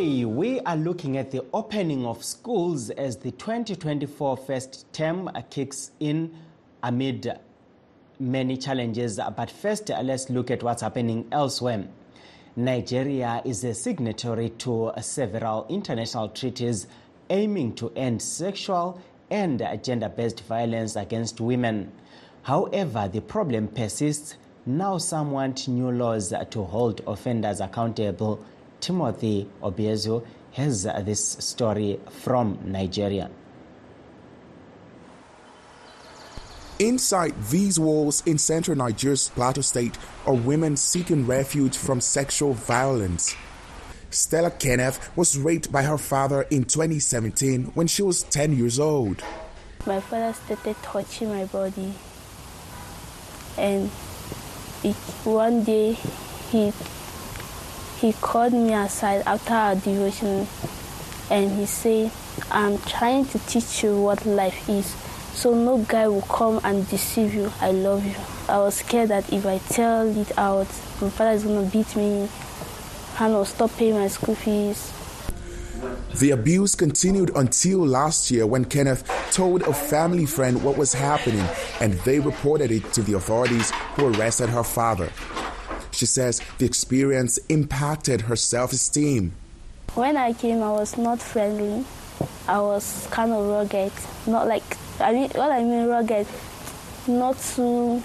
Today, we are looking at the opening of schools as the 2024 first term kicks in amid many challenges. But first, let's look at what's happening elsewhere. Nigeria is a signatory to several international treaties aiming to end sexual and gender based violence against women. However, the problem persists. Now, some want new laws to hold offenders accountable. Timothy Obiezu has this story from Nigeria. Inside these walls in central Nigeria's Plateau State are women seeking refuge from sexual violence. Stella Kenneth was raped by her father in 2017 when she was 10 years old. My father started touching my body, and it, one day he he called me aside after our devotion and he said, I'm trying to teach you what life is. So no guy will come and deceive you. I love you. I was scared that if I tell it out, my father is gonna beat me and will stop paying my school fees. The abuse continued until last year when Kenneth told a family friend what was happening and they reported it to the authorities who arrested her father. She says the experience impacted her self esteem. When I came, I was not friendly. I was kind of rugged. Not like, I mean, what I mean rugged, not too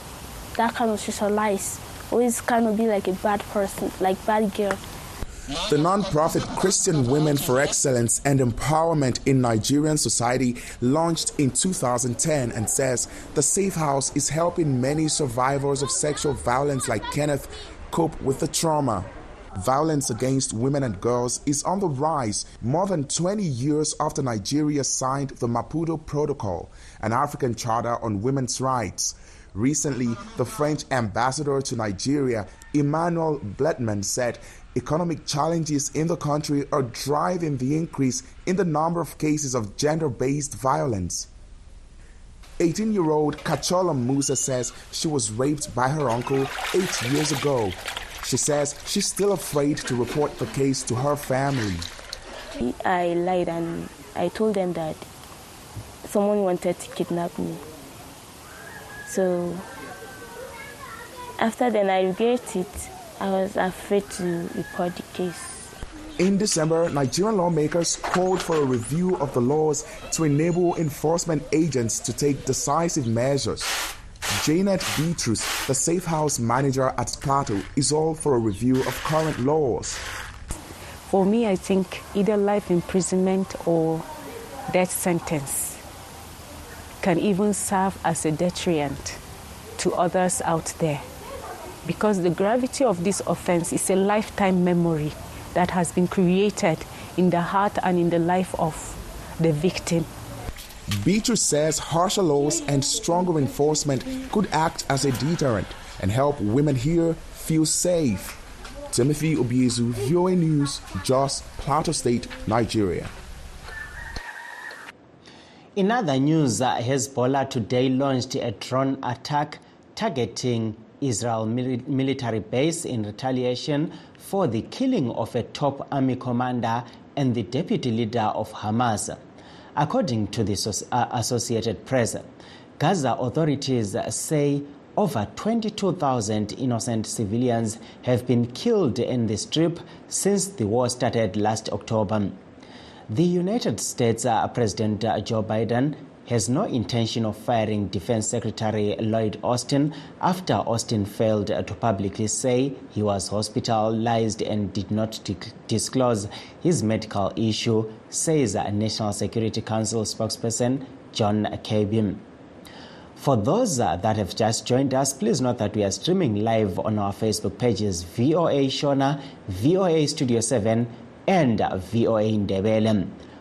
that kind of socialize. Always kind of be like a bad person, like bad girl. The non-profit Christian Women for Excellence and Empowerment in Nigerian Society launched in 2010 and says the Safe House is helping many survivors of sexual violence like Kenneth cope with the trauma. Violence against women and girls is on the rise more than 20 years after Nigeria signed the Maputo Protocol, an African charter on women's rights. Recently, the French ambassador to Nigeria, Emmanuelle Blatmann, said economic challenges in the country are driving the increase in the number of cases of gender based violence. 18 year old Kachola Musa says she was raped by her uncle eight years ago. She says she's still afraid to report the case to her family. I lied and I told them that someone wanted to kidnap me. So after then, I regret it. I was afraid to report the case. In December, Nigerian lawmakers called for a review of the laws to enable enforcement agents to take decisive measures. Janet Beatrice, the Safe House manager at Plateau, is all for a review of current laws. For me, I think either life imprisonment or death sentence can even serve as a deterrent to others out there because the gravity of this offense is a lifetime memory that has been created in the heart and in the life of the victim. Beatrice says harsher laws and stronger enforcement could act as a deterrent and help women here feel safe. Timothy Obiezu, VOA News, Jos, Plateau State, Nigeria. In other news, uh, Hezbollah today launched a drone attack targeting Israel military base in retaliation for the killing of a top army commander and the deputy leader of Hamas. According to the uh, Associated Press, Gaza authorities say over 22,000 innocent civilians have been killed in the strip since the war started last October. The United States uh, President Joe Biden has no intention of firing Defense Secretary Lloyd Austin after Austin failed to publicly say he was hospitalized and did not disclose his medical issue, says National Security Council spokesperson John Kirby. For those that have just joined us, please note that we are streaming live on our Facebook pages VOA Shona, VOA Studio 7, and VOA Ndebele.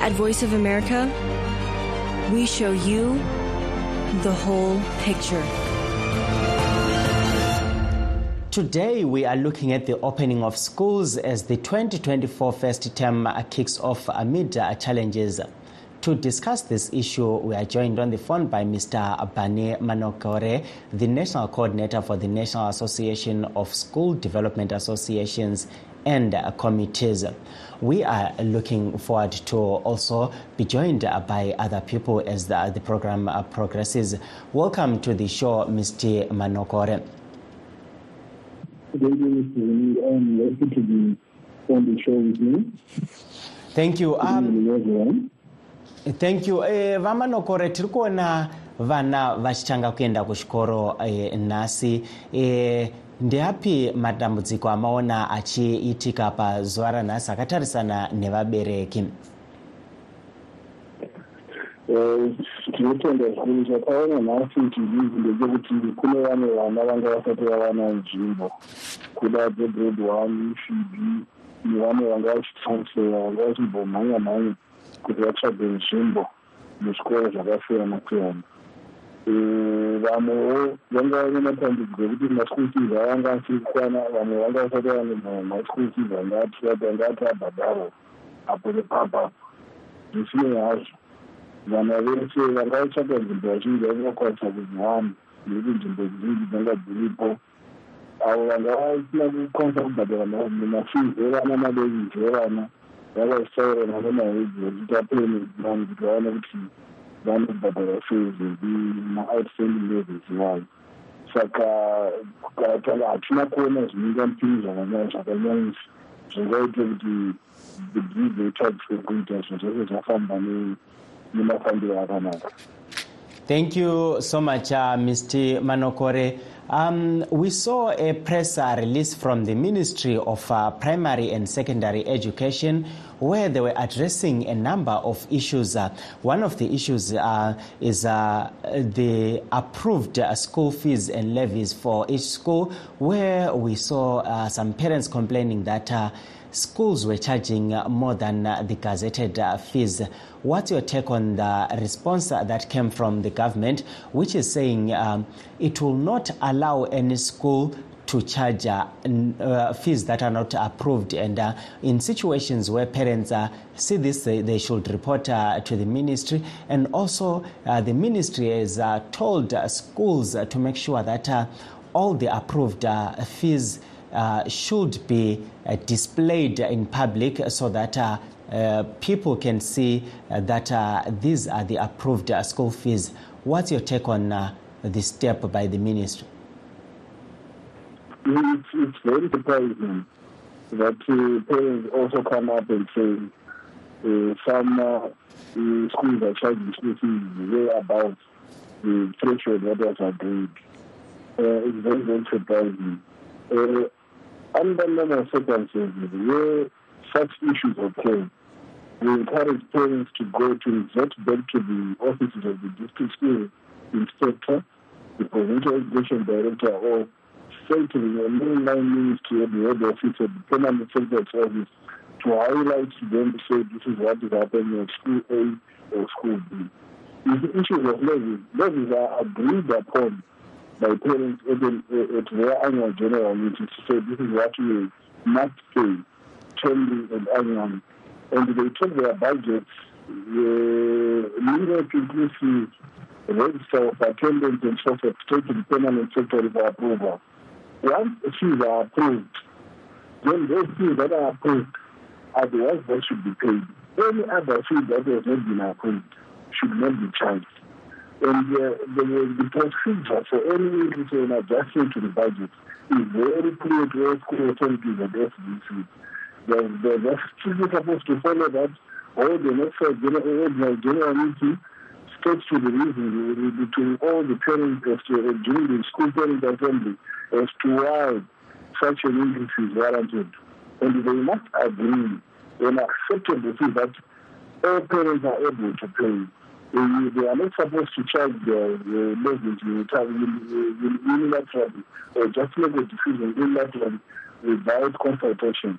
At Voice of America, we show you the whole picture. Today, we are looking at the opening of schools as the 2024 first term kicks off amid challenges. To discuss this issue, we are joined on the phone by Mr. Bane Manokore, the National Coordinator for the National Association of School Development Associations and Committees. We are looking forward to also be joined by other people as the, the program progresses. Welcome to the show, Mr. Manokore. Good evening, Mr. I'm happy to be on the show with you. Thank you. Um, thank you eh, vamanokore tiri kuona vana vachitanga kuenda kuchikoro eh, nhasi eh, ndeapi matambudziko amaona achiitika pazuva ranhasi akatarisana nevabereki? Eh, tinotenda zvikuru chakaona nhasi chizhinji ndechekuti kune vamwe vana vanga vasati vawana nzvimbo. Kuda dzegrade one fb nevamwe vanga vachitransfera vanga vachimbomhanya mhanya kuti vatsvage nzvimbo muzvikoro zvakasiyana siyana vamwewo vanga vane matambudziko ekuti maschool fees avanga asiri kukwana vamwe vanga vasati vane maschool fees anga ati abhadharwa apo nepapa zvisinei hazvo vana vese vanga vatsvaka nzvimbo vachinge vangakwanisa kuziwana nekuti nzvimbo zhinji dzanga dziripo avo vanga vasina kukwanisa kubhadhara mafees evana malevis evana vakazitaurana nemahedzi vachita payment mani kuti vaone kuti vanobhadhara sei zvedu maautstanding levels yayo saka kukatanga hatina kuona zvinoita mupini zvakanyanyisa. Zvingaite kuti bhii dzeitsvadzike kuita zvinhu zvose zvafamba nemafambiro akanaka. Thank you so much, uh, Mr. Manokore. Um, we saw a press uh, release from the Ministry of uh, Primary and Secondary Education where they were addressing a number of issues. Uh, one of the issues uh, is uh, the approved uh, school fees and levies for each school, where we saw some parents complaining that schools were charging more than the gazetted uh, fees. What's your take on the response that came from the government, which is saying um, it will not allow any school to charge uh, uh, fees that are not approved. And uh, in situations where parents uh, see this, they, they should report to the ministry. And also, the ministry has told schools to make sure that all the approved fees uh, should be uh, displayed in public so that uh, uh, people can see uh, that these are the approved school fees. What's your take on this step by the ministry? it's, it's very surprising that parents also come up and say some schools are charging school fees way above the threshold that was agreed. It's very, very surprising. Under normal circumstances, where such issues occur, we encourage parents to go to revert back to the offices of the district school inspector, the provincial education director, or to the mainline ministry or the head office or the permanent secretary's office to highlight to them to say this is what is happening at school A or school B. If the issues of levies, levies are agreed upon by parents at, the, at their annual general meeting to say this is what we must pay, termly and annually. and they took their budgets, uh, the minute inclusive register of attendance and so forth taken permanent secretary for approval. Once the fees are approved, then those fees that are approved are the ones that should be paid. Any other fee that has not been approved should not be charged. And uh, the, the procedure for any or adjustment to the budget is very clear to all school authorities and SDC. The, the, the students are supposed to follow that all the next general, general meeting states to the reason between all the parents as to, uh, during the school parent assembly as to why such an increase is warranted. And they must agree and accept the fact that all parents are able to pay they, are not supposed to charge the, the mortgage unilaterally or just make a decision unilaterally without consultation.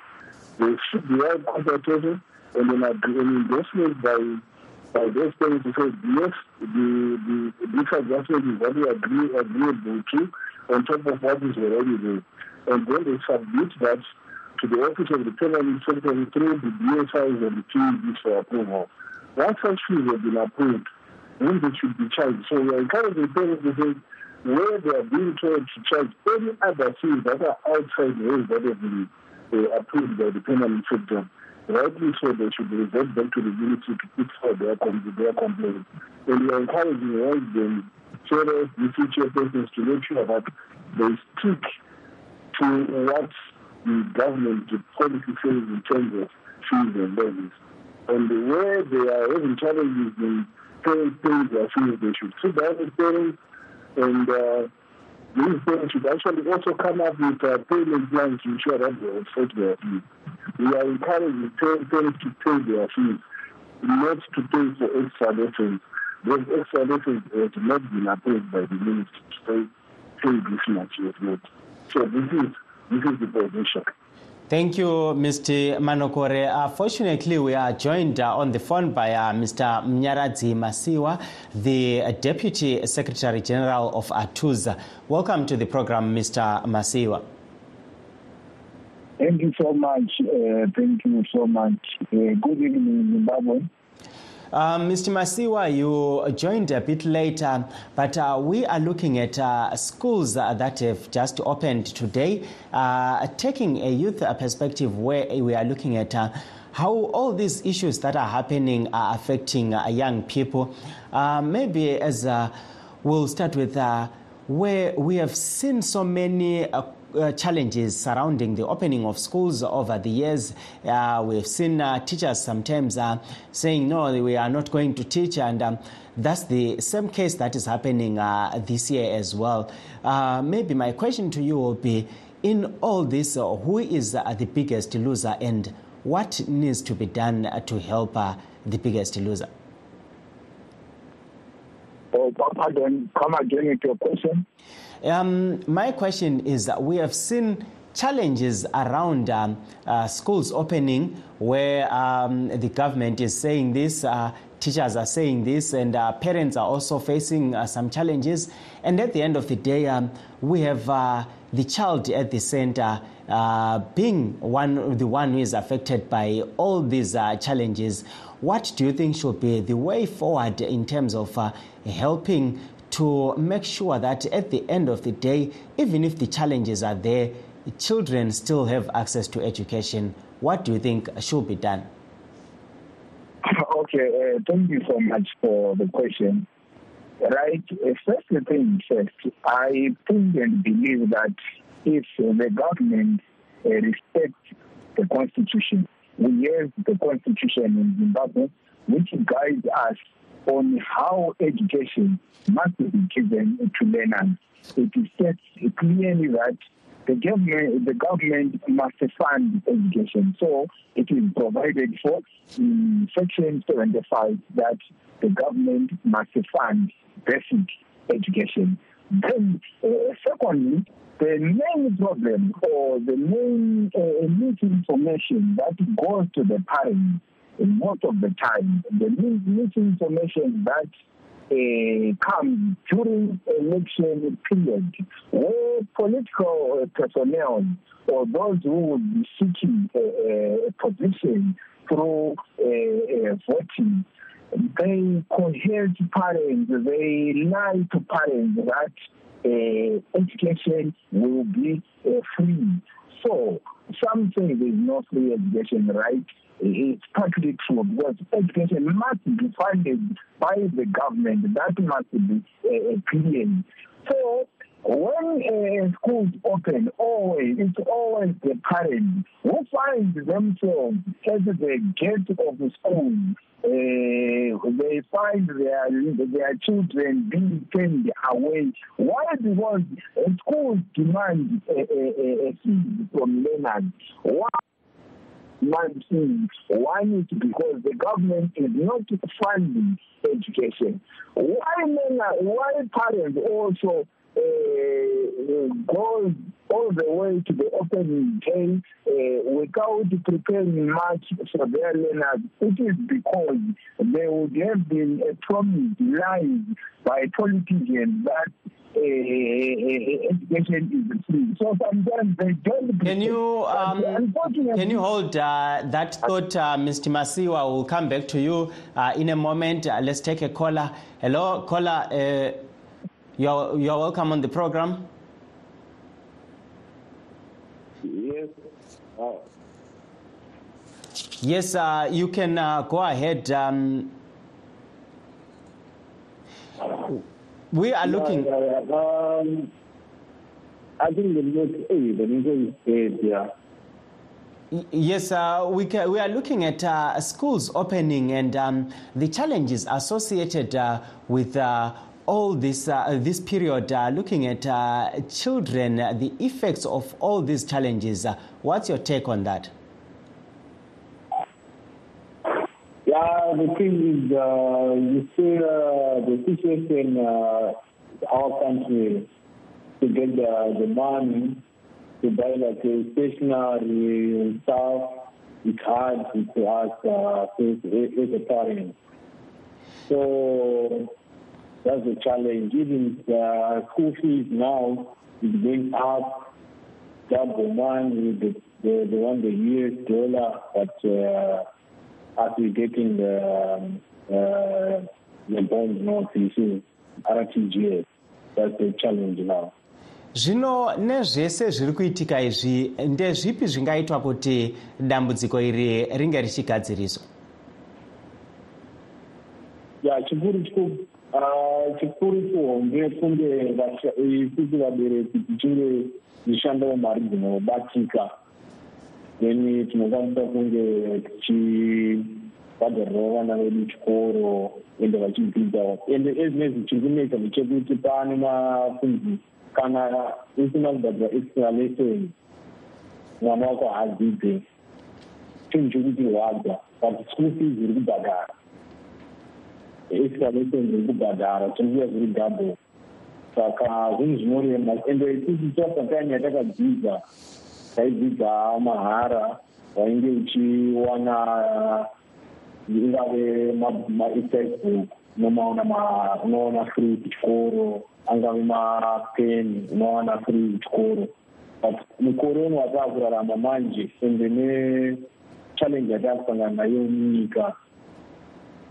They should be have consultation and then an endorsement by by those parents to say yes, the the this adjustment is what we agree agreeable to on top of what is already there. And then they submit that to the office of the permanent secretary through the DSIs and the PEDs for approval. Once such fees have been approved, then they should be charged. So we are encouraging parents to say where they are being told to charge any other fees that are outside those that have been uh, approved by the permanent secretary. Rightly so, they should revert back to the unity to put forward their, their complaints. And we are encouraging all the chairs, the future persons to make sure that they stick to what the government, the policy says in terms of fees and levies. And where they are having challenges in paying, paying their fees, they should sit down with parents and uh, these parents should actually also come up with uh, payment plans to ensure that they offset their fees. We are encouraging parents to pay their fees, not to pay for extra lessons. Those extra lessons have not been approved by the ministry to pay, pay this much yet. So this is, this is the position. Thank you, Mr. Manokore. Uh, fortunately, we are joined uh, on the phone by uh, Mr. Munyaradzi Masiwa, the Deputy Secretary General of ARTUZ. Welcome to the program, Mr. Masiwa. Thank you so much. Uh, thank you so much. Uh, good evening, Zimbabwe. Um, Mr. Masiwa, you joined a bit later, but uh, we are looking at uh, schools uh, that have just opened today, uh, taking a youth perspective where we are looking at uh, how all these issues that are happening are affecting uh, young people. maybe as we'll start with where we have seen so many uh, challenges surrounding the opening of schools over the years. Uh, we've seen uh, teachers sometimes uh, saying, no, we are not going to teach, and um, that's the same case that is happening uh, this year as well. Maybe my question to you will be in all this, who is the biggest loser, and what needs to be done to help the biggest loser? Oh, pardon, come again with your question. Um, my question is that we have seen challenges around um, uh, schools opening where um, the government is saying this, uh, teachers are saying this, and uh, parents are also facing uh, some challenges. And at the end of the day, um, we have uh, the child at the center being one, the one who is affected by all these challenges. What do you think should be the way forward in terms of helping to make sure that at the end of the day, even if the challenges are there, children still have access to education. What do you think should be done? Okay, uh, thank you so much for the question. Right, uh, first thing first, I think and believe that if the government uh, respects the constitution, we have the constitution in Zimbabwe, which guides us on how education must be given to learners. It states clearly that the government, the government must fund education. So it is provided for in Section 75 that the government must fund basic education. Then, uh, secondly, the main problem or the main uh, misinformation that goes to the parents most of the time, the misinformation that uh, comes during election period, where political personnel or those who would be seeking a, a position through uh, voting, they coerce parents, they lie to parents that uh, education will be free. So some say there is no free education, right? It's partly true because education must be funded by the government. That must be uh, clear. So when uh, schools open, always it's always the parents who find themselves at the gate of the school. Uh, they find their their children being turned away. Why? Because schools demand a, a, a fee from learners. Why? One is because the government is not funding education. Why men, why parents also goes all the way to the opening day uh, without preparing much for their learners. It is because there would have been a promise lies by politicians that uh, education is free. So sometimes they don't. Can you um, can you hold uh, that thought, uh, Mr. Masiwa? We'll come back to you uh, in a moment. Uh, let's take a caller. Hello, caller. You're, you're welcome on the program. Yes. Uh, Yes, uh, you can uh, go ahead. Um, we are looking. Um, I think the next aid, the next aid, yeah. Yes, uh, we, ca- we are looking at uh, schools opening and um, the challenges associated uh, with uh, all this uh, this period. Uh, looking at uh, children, the effects of all these challenges. What's your take on that? Yeah, the thing is, you see the situation uh, our country to get the, the money to buy like a stationery and stuff, it's hard to us uh, as a parent. So that's the challenge. Even the school fees now is going up, double money, the, the, the one the US dollar, but uh, as we're getting the, um, uh, the bond notice, RTGS, that's the challenge now. zvino nezvese zviri kuitika izvi ndezvipi zvingaitwa kuti dambudziko iri ringe richigadziriswa ya chikuru chiku chikuru kuhombe kunge isusu vabereki tichinge tichishandawo mari dzinobatika. Then tinokwanisa kunge tichibhadharirawo vana vedu chikoro ende vachidzidza ende ezvinezvi chiri kunetsa ndechekuti pane mafunzi kana usina kubhadhira extra lesson mwana wako haadzidze chinhu chekuti rwadza but school fees iri kubhadhara extra lesson iri kubhadhara tinokuya zviri double saka zvinhu zvinorema. Ende isusu tasatime yatakadzidza taidzidza mahara wainge uchiwana ingave matextbook unomaona ma- unoona free kuchikoro angave mapeni unowana free kuchikoro. But mukore uno wataakurarama manje ende nechallenge yataakusangana nayo munyika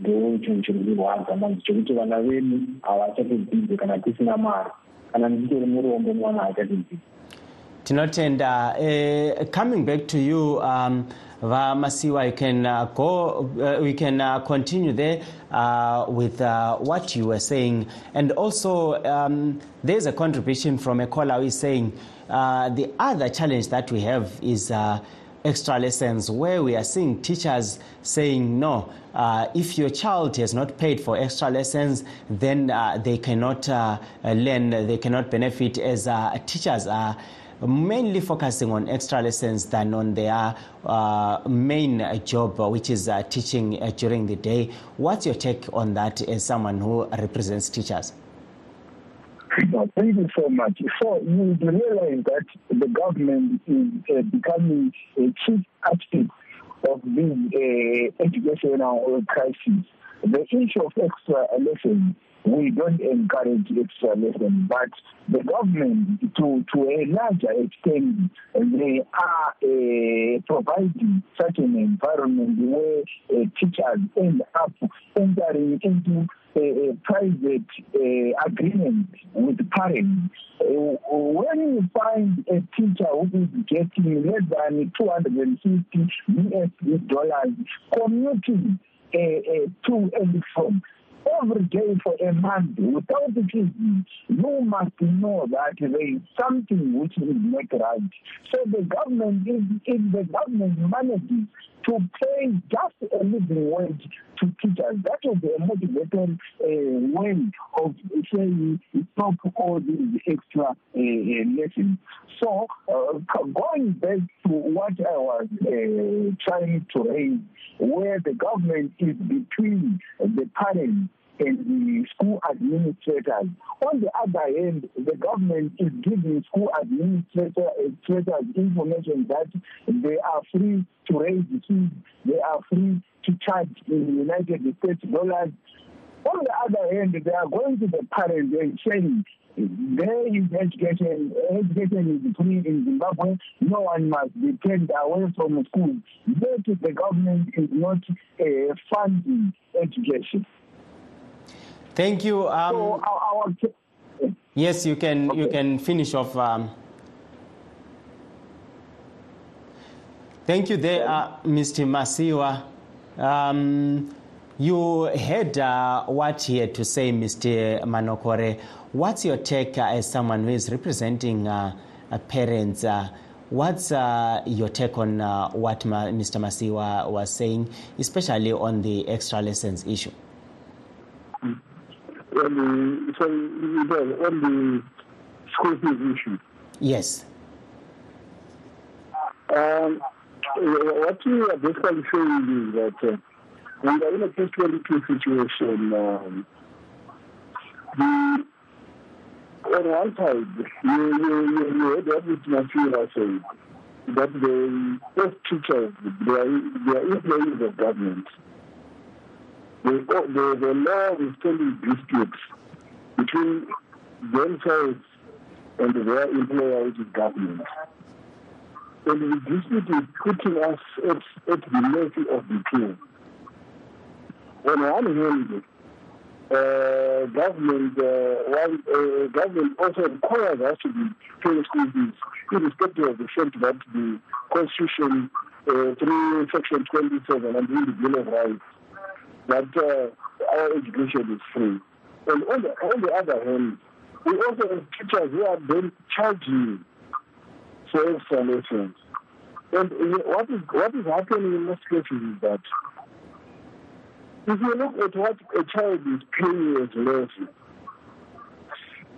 ndo chinhu chiri kurwadza manje chekuti vana vedu havachatodzidze kana tisina mari kana ndichitori murombo mwana haachatodzidze tinotenda uh, coming back to you um, vamasiwa you can uh, go uh, we can uh, continue there uh, with uh, what you were saying. And also um, there's a contribution from a caller who is saying uh, the other challenge that we have is uh, extra lessons where we are seeing teachers saying no uh, if your child has not paid for extra lessons then uh, they cannot uh, learn they cannot benefit as uh, teachers are mainly focusing on extra lessons than on their uh, main job which is uh, teaching uh, during the day. What's your take on that as someone who represents teachers No, thank you so much. So you realize that the government is uh, becoming a chief architect of this uh, educational crisis. The issue of extra lessons we don't encourage extra lessons, but the government, to, to a larger extent, they are uh, providing such an environment where uh, teachers end up entering into a, a private uh, agreement with parents. Uh, when you find a teacher who is getting less than 250 US dollars commuting uh, to and from every day for a month without fees, you must know that there is something which is not right. So the government, if, if the government manages to pay just a living wage to teachers, that will be a motivated uh, way of saying stop all these extra uh, uh, lessons. So uh, going back to what I was uh, trying to raise, where the government is between the parents and the school administrators. On the other hand, the government is giving school administrators information that they are free to raise fees, they are free to charge in the United States dollars. On the other hand, they are going to the parents and saying, there is education. Education is free in Zimbabwe. No one must be turned away from school. But the government is not uh, funding education. Thank you. Um, so our, our, yes, you can okay. you can finish off. Um, thank you, there, uh, Mr. Masiwa. Um, you heard uh, what he had to say, Mr. Manokore. What's your take uh, as someone who is representing uh, parents? Uh, what's uh, your take on what Ma- Mr. Masiwa was saying, especially on the extra lessons issue? On the sorry, on the school fees issue. Yes. Um, what we are basically saying is that uh, we are in a catch-22 situation. Um, the on one side, you, you, you, you heard what Mr. Masiwa said, that the best teachers, they are, they are employees of government the, the, law is telling disputes between themselves and their employer, which is government. And the dispute is putting us at, at the mercy of the king. On one hand, uh, government uh, one, uh, government also requires us to be paying school fees, irrespective of the fact that the Constitution uh, through Section 27 and the Bill of Rights that uh, our education is free. And on the, on the other hand, we also have teachers who are then charging for extra lessons. And what is, what is happening in most cases is that if you look at what a child is paying as lesson,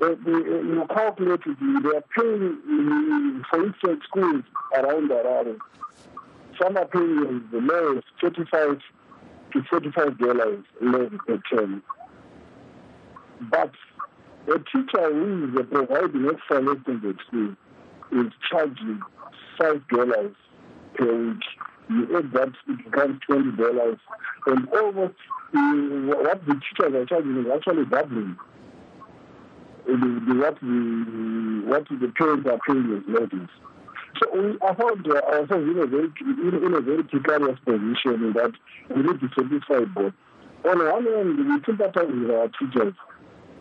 uh, you calculate it, they are paying, for instance, schools around Harare. Some are paying the lowest 35 to $45 less per term. But a teacher who is providing extra lessons school is charging $5 per week. You add that, it becomes $20. And almost uh, what the teachers are charging is actually doubling the, the, what, the, what the parents are paying as lessons. So we found ourselves in a very in, in a very precarious position that we need to satisfy both. On one hand, we sympathize with our teachers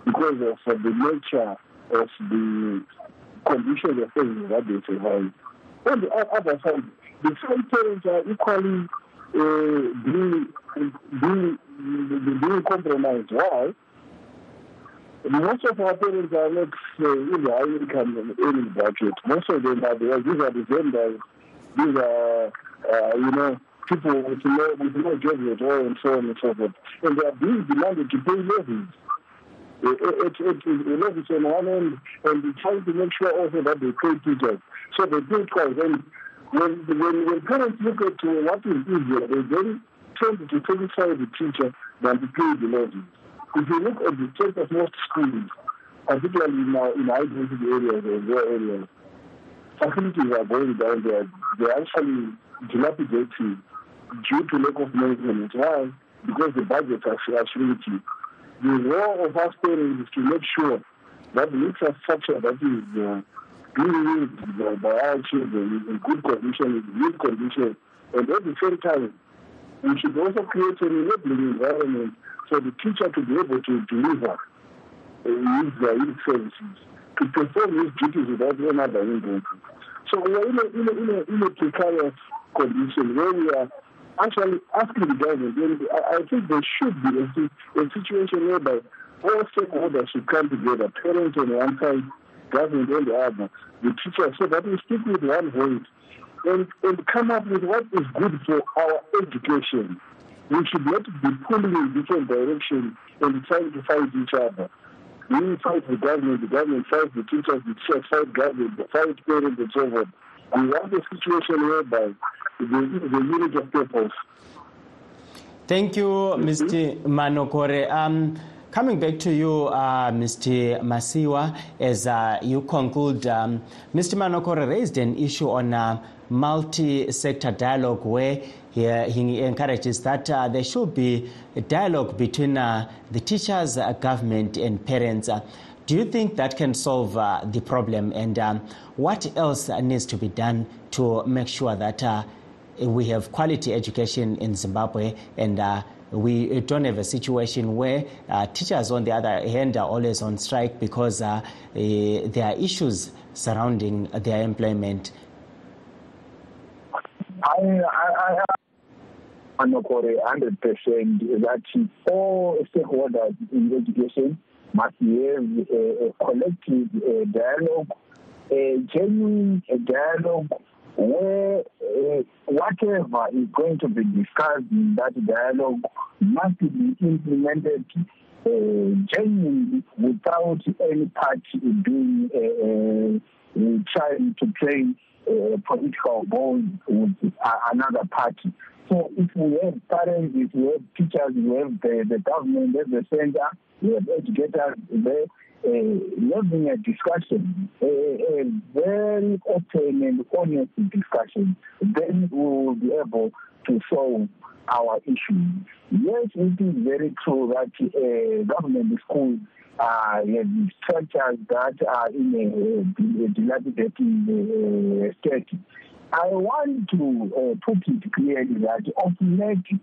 because of uh, the nature of the conditions of things that they survive. On the other side, the same parents are equally uh, being, being, being compromised. Why? Most of our parents are not uh, in the high income earning bracket. Most of them are there. These are the vendors. These are, uh, you know, people with no, with no jobs at all and so on and so forth. And they are being demanded to pay levies. It, it, it, levies on one end and trying to make sure also that they pay teachers. So they pay twice. And when, when, when parents look at uh, what is easier, they then tend to satisfy the teacher than to pay the levies. If you look at the state of most schools, particularly now in high density areas or rural areas, facilities are going down there. They're actually dilapidating due to lack of management. Why? Because the budgets are, are shrinking. the role of us parents is to make sure that the infrastructure that is uh, being used by, our children is in good condition, in good condition, and at the same time, we should also create an enabling environment for the teacher to be able to deliver his, uh, his services, to perform his duties without any hindrance. So we are in a, in a, in a, in a precarious condition where we are actually asking the government, I think there should be a, a situation whereby all stakeholders should come together, parents on one side, government on the other, the teachers, so that we speak with one voice and, and come up with what is good for our education. We should not be pulling in different directions and trying to fight each other. We fight the government, the government fights the teachers, the teachers fight government, the fight parents and so forth. We want a situation whereby the, the unit of purpose. Thank you, Mr. Manokore. Um, Coming back to you, uh, Mr. Masiwa, as uh, you conclude, um, Mr. Manokore raised an issue on uh, multi-sector dialogue where he, he encourages that uh, there should be a dialogue between uh, the teachers, uh, government and parents. do you think that can solve the problem and um, what else needs to be done to make sure that we have quality education in Zimbabwe and we don't have a situation where uh, teachers, on the other hand, are always on strike because uh, uh, there are issues surrounding their employment. I, I, I Anokore, 100% that all stakeholders in education must have a, a collective a dialogue, a genuine dialogue where uh, whatever is going to be discussed in that dialogue must be implemented uh, genuinely without any party doing uh, uh, trying to play uh, political ball with uh, another party. So if we have parents, if we have teachers, we have the, the government at the center, we have educators there, uh, having a discussion, a, a very open and honest discussion, then we will be able to solve our issues. Yes, it is very true that uh, government schools uh, structures that are in a, a dilapidated uh, state. I want to uh, put it clearly that of late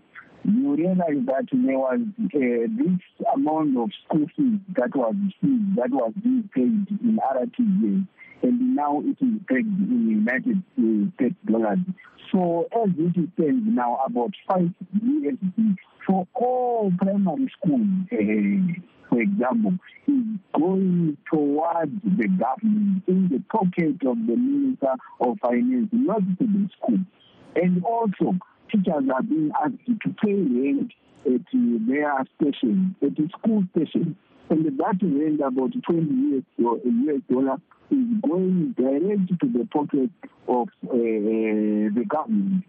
you realize that there was uh, this amount of school fees that was received, that was being paid in RTGS, and now it is paid in United States dollars. So as it stands now, about five USD for all primary schools, uh, for example, is going towards the government in the pocket of the Minister of Finance, not to the school. And also, teachers are being asked to pay rent at their station, at the school station. And that rent, about 20 US dollar, is going direct to the pocket of uh, the government.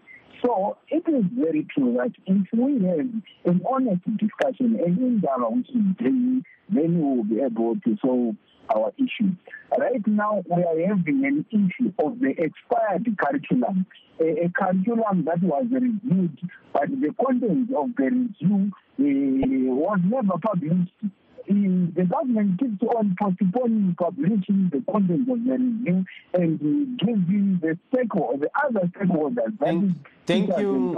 So it is very true that if we have an honest discussion and in dialogue daily, then we will be able to solve our issue. Right now, we are having an issue of the expired curriculum, a, a curriculum that was reviewed, but the content of the review uh, was never published the government keeps on postponing publishing the content of the review and giving the stakeholders, the other stakeholders, thank, thank you.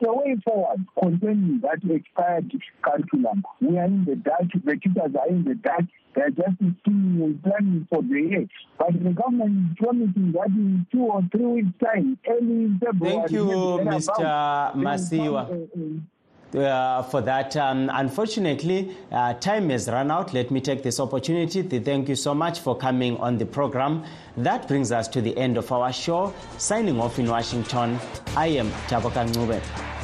the way forward concerning that expired curriculum. We are in the dark, the teachers are in the dark, they are just scheming and planning for the year. But the government is promising that in two or three weeks' time, early February. Thank you, Mr. Masiwa uh, for that. Um, unfortunately, uh, time has run out. Let me take this opportunity to thank you so much for coming on the program. That brings us to the end of our show. Signing off in Washington, I am Taboka Ngube.